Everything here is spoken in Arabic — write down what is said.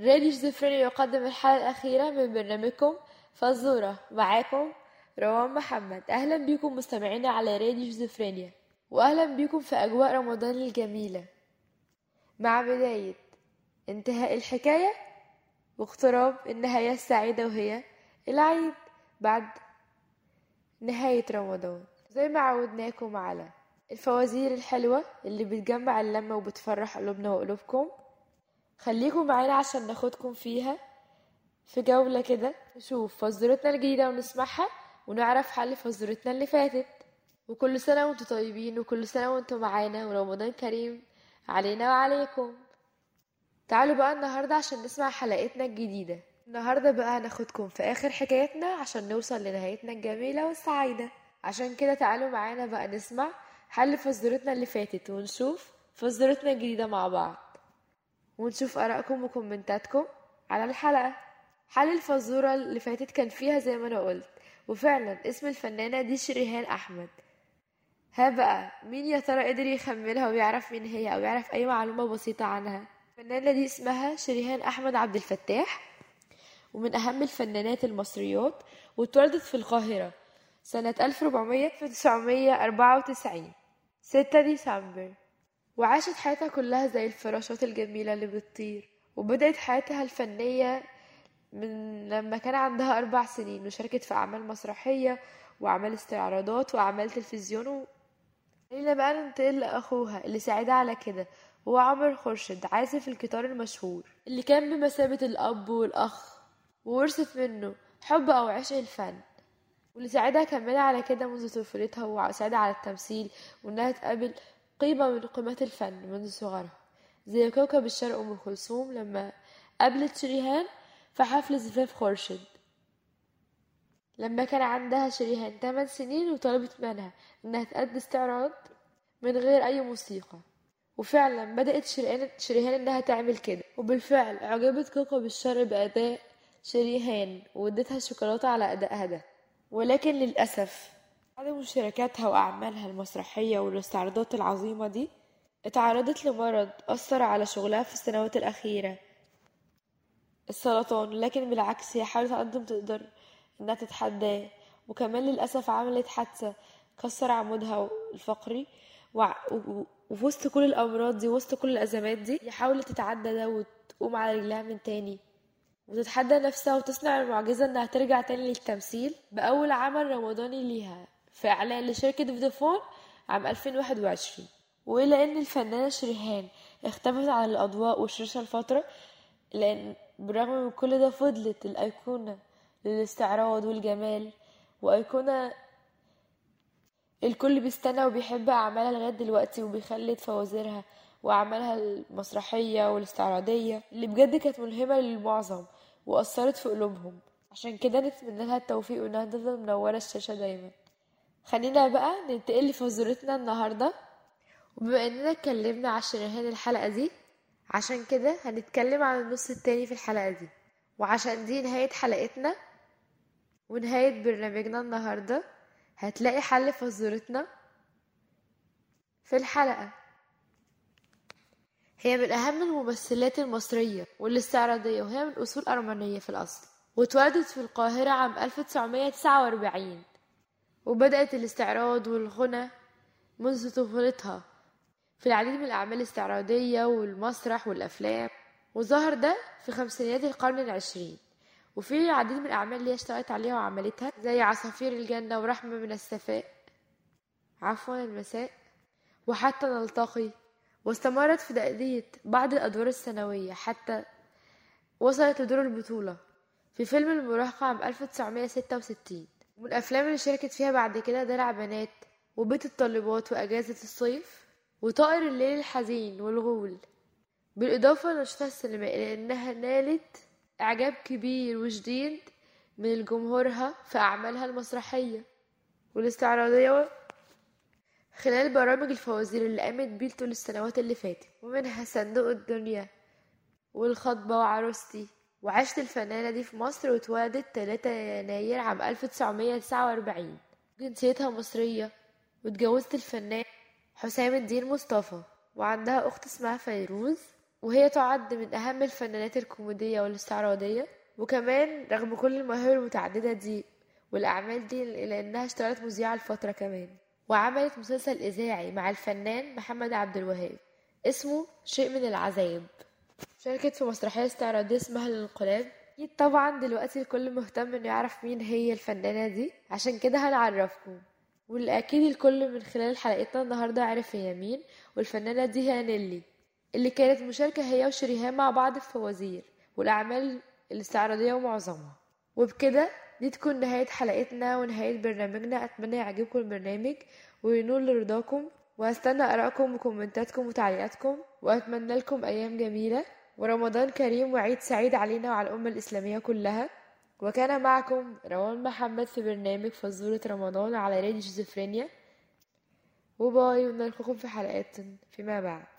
راديو شيزوفرينيا يقدم الحلقة الأخيرة من برنامجكم فزورة. معاكم روان محمد. أهلا بيكم مستمعينا على راديو شيزوفرينيا وأهلا بيكم في أجواء رمضان الجميلة. مع بداية انتهاء الحكاية واقتراب النهاية السعيدة وهي العيد بعد نهاية رمضان. زي ما عودناكم على الفوازير الحلوة اللي بتجمع اللمة وبتفرح قلوبنا وقلوبكم. خليكم معانا عشان ناخدكم فيها في جولة كده. نشوف فزورتنا الجديدة ونسمعها ونعرف حل فزورتنا اللي فاتت. وكل سنة وأنتم طيبين وكل سنة وأنتم معانا ورمضان كريم علينا وعليكم. تعالوا بقى النهاردة عشان نسمع حلقتنا الجديدة. النهاردة بقى هناخدكم في آخر حكايتنا عشان نوصل لنهايتنا الجميلة والسعيدة. عشان كده تعالوا معانا بقى نسمع حل فزورتنا اللي فاتت ونشوف فزورتنا الجديدة مع بعض. ونشوف آرائكم وكومنتاتكم على الحلقة. حل الفزورة اللي فاتت كان فيها زي ما أنا قلت وفعلا اسم الفنانة دي شريهان أحمد. ها بقى مين يا ترى قدر يخمنها ويعرف مين هي أو يعرف أي معلومة بسيطة عنها؟ الفنانة دي اسمها شريهان أحمد عبد الفتاح ومن أهم الفنانات المصريات واتولدت في القاهرة سنة 1494 6 ديسمبر. وعاشت حياتها كلها زي الفراشات الجميلة اللي بتطير وبدأت حياتها الفنية من لما كان عندها أربع سنين وشاركت في أعمال مسرحية وأعمال استعراضات وأعمال تلفزيون و... خلينا بقى ننتقل لأخوها اللي ساعدها على كده هو عمر خورشيد عازف الجيتار المشهور اللي كان بمثابة الأب والأخ وورثت منه حب أو عشق الفن واللي ساعدها كملها على كده منذ طفولتها وساعدها على التمثيل وإنها تقابل قيمة من قيمات الفن منذ صغرها زي كوكب الشرق أم كلثوم لما قابلت شريهان في حفل زفاف خورشيد. لما كان عندها شريهان 8 سنين وطلبت منها إنها تأدي استعراض من غير أي موسيقى. وفعلا بدأت شريهان, إنها تعمل كده. وبالفعل أعجبت كوكب الشرق بأداء شريهان وادتها شوكولاتة على أدائها ده ولكن للأسف بعد مشاركاتها وأعمالها المسرحية والاستعراضات العظيمة دي اتعرضت لمرض أثر على شغلها في السنوات الأخيرة. السرطان لكن بالعكس هي حاولت قد ما تقدر إنها تتحداه وكمان للأسف عملت حادثة كسر عمودها الفقري وفي وسط كل الأمراض دي وسط كل الأزمات دي هي حاولت تتعدى ده وتقوم على رجلها من تاني. وتتحدى نفسها وتصنع المعجزة إنها ترجع تاني للتمثيل بأول عمل رمضاني ليها. في إعلان لشركة فودافون عام 2021 وإلى إن الفنانة شريهان اختفت عن الأضواء والشاشة لفترة لأن بالرغم من كل ده فضلت الأيقونة للاستعراض والجمال وأيقونة الكل بيستنى وبيحب أعمالها لغاية دلوقتي وبيخلد فوازيرها وأعمالها المسرحية والاستعراضية اللي بجد كانت ملهمة للمعظم وأثرت في قلوبهم. عشان كده نتمنى لها التوفيق وإنها تفضل منورة الشاشة دايما. خلينا بقى ننتقل لفزورتنا النهاردة. وبما إننا اتكلمنا على شريهان الحلقة دي عشان كده هنتكلم عن النص التاني في الحلقة دي. وعشان دي نهاية حلقتنا ونهاية برنامجنا النهاردة هتلاقي حل فزورتنا في الحلقة. هي من أهم الممثلات المصرية والاستعراضية وهي من أصول أرمنية في الأصل واتولدت في القاهرة عام 1949 وبدأت الاستعراض والغنى منذ طفولتها. في العديد من الأعمال الاستعراضية والمسرح والأفلام. وظهر ده في خمسينيات القرن العشرين. وفي العديد من الأعمال اللي اشتغلت عليها وعملتها زي عصافير الجنة ورحمة من السفاء. عفوا المساء. وحتى نلتقي. واستمرت في تأدية بعض الأدوار الثانوية حتى وصلت لدور البطولة. في فيلم المراهقة عام 1966 ومن الأفلام اللي شاركت فيها بعد كده دلع بنات وبيت الطالبات وأجازة الصيف وطائر الليل الحزين والغول. بالإضافة لنشاطها السينمائي لأنها نالت إعجاب كبير وشديد من جمهورها في أعمالها المسرحية والاستعراضية خلال برامج الفوازير اللي قامت بيه طول السنوات اللي فاتت. ومنها صندوق الدنيا والخطبة وعروستي. وعاشت الفنانة دي في مصر واتولدت 3 يناير عام 1949 جنسيتها مصرية واتجوزت الفنان حسام الدين مصطفى وعندها أخت اسمها فيروز وهي تعد من أهم الفنانات الكوميدية والاستعراضية. وكمان رغم كل المواهب المتعددة دي والأعمال دي إلا إنها اشتغلت مذيعة لفترة كمان. وعملت مسلسل إذاعي مع الفنان محمد عبد الوهاب اسمه شيء من العذاب. شاركت في مسرحية استعراضية اسمها الانقلاب أكيد طبعا دلوقتي الكل مهتم إنه يعرف مين هي الفنانة دي. عشان كده هنعرفكم. واللي أكيد الكل من خلال حلقتنا النهاردة عرف هي مين والفنانة دي هي نيلي اللي كانت مشاركة هي وشريهان مع بعض في فوازير والأعمال الاستعراضية ومعظمها. وبكده دي تكون نهاية حلقتنا ونهاية برنامجنا. أتمنى يعجبكم البرنامج وينول رضاكم. وهستنى آرائكم وكومنتاتكم وتعليقاتكم. وأتمنى لكم أيام جميلة. ورمضان كريم وعيد سعيد علينا وعلى الأمة الإسلامية كلها. وكان معكم روان محمد في برنامج فزورة رمضان على راديو شيزوفرينيا. وباي ونلقاكم في حلقات فيما بعد.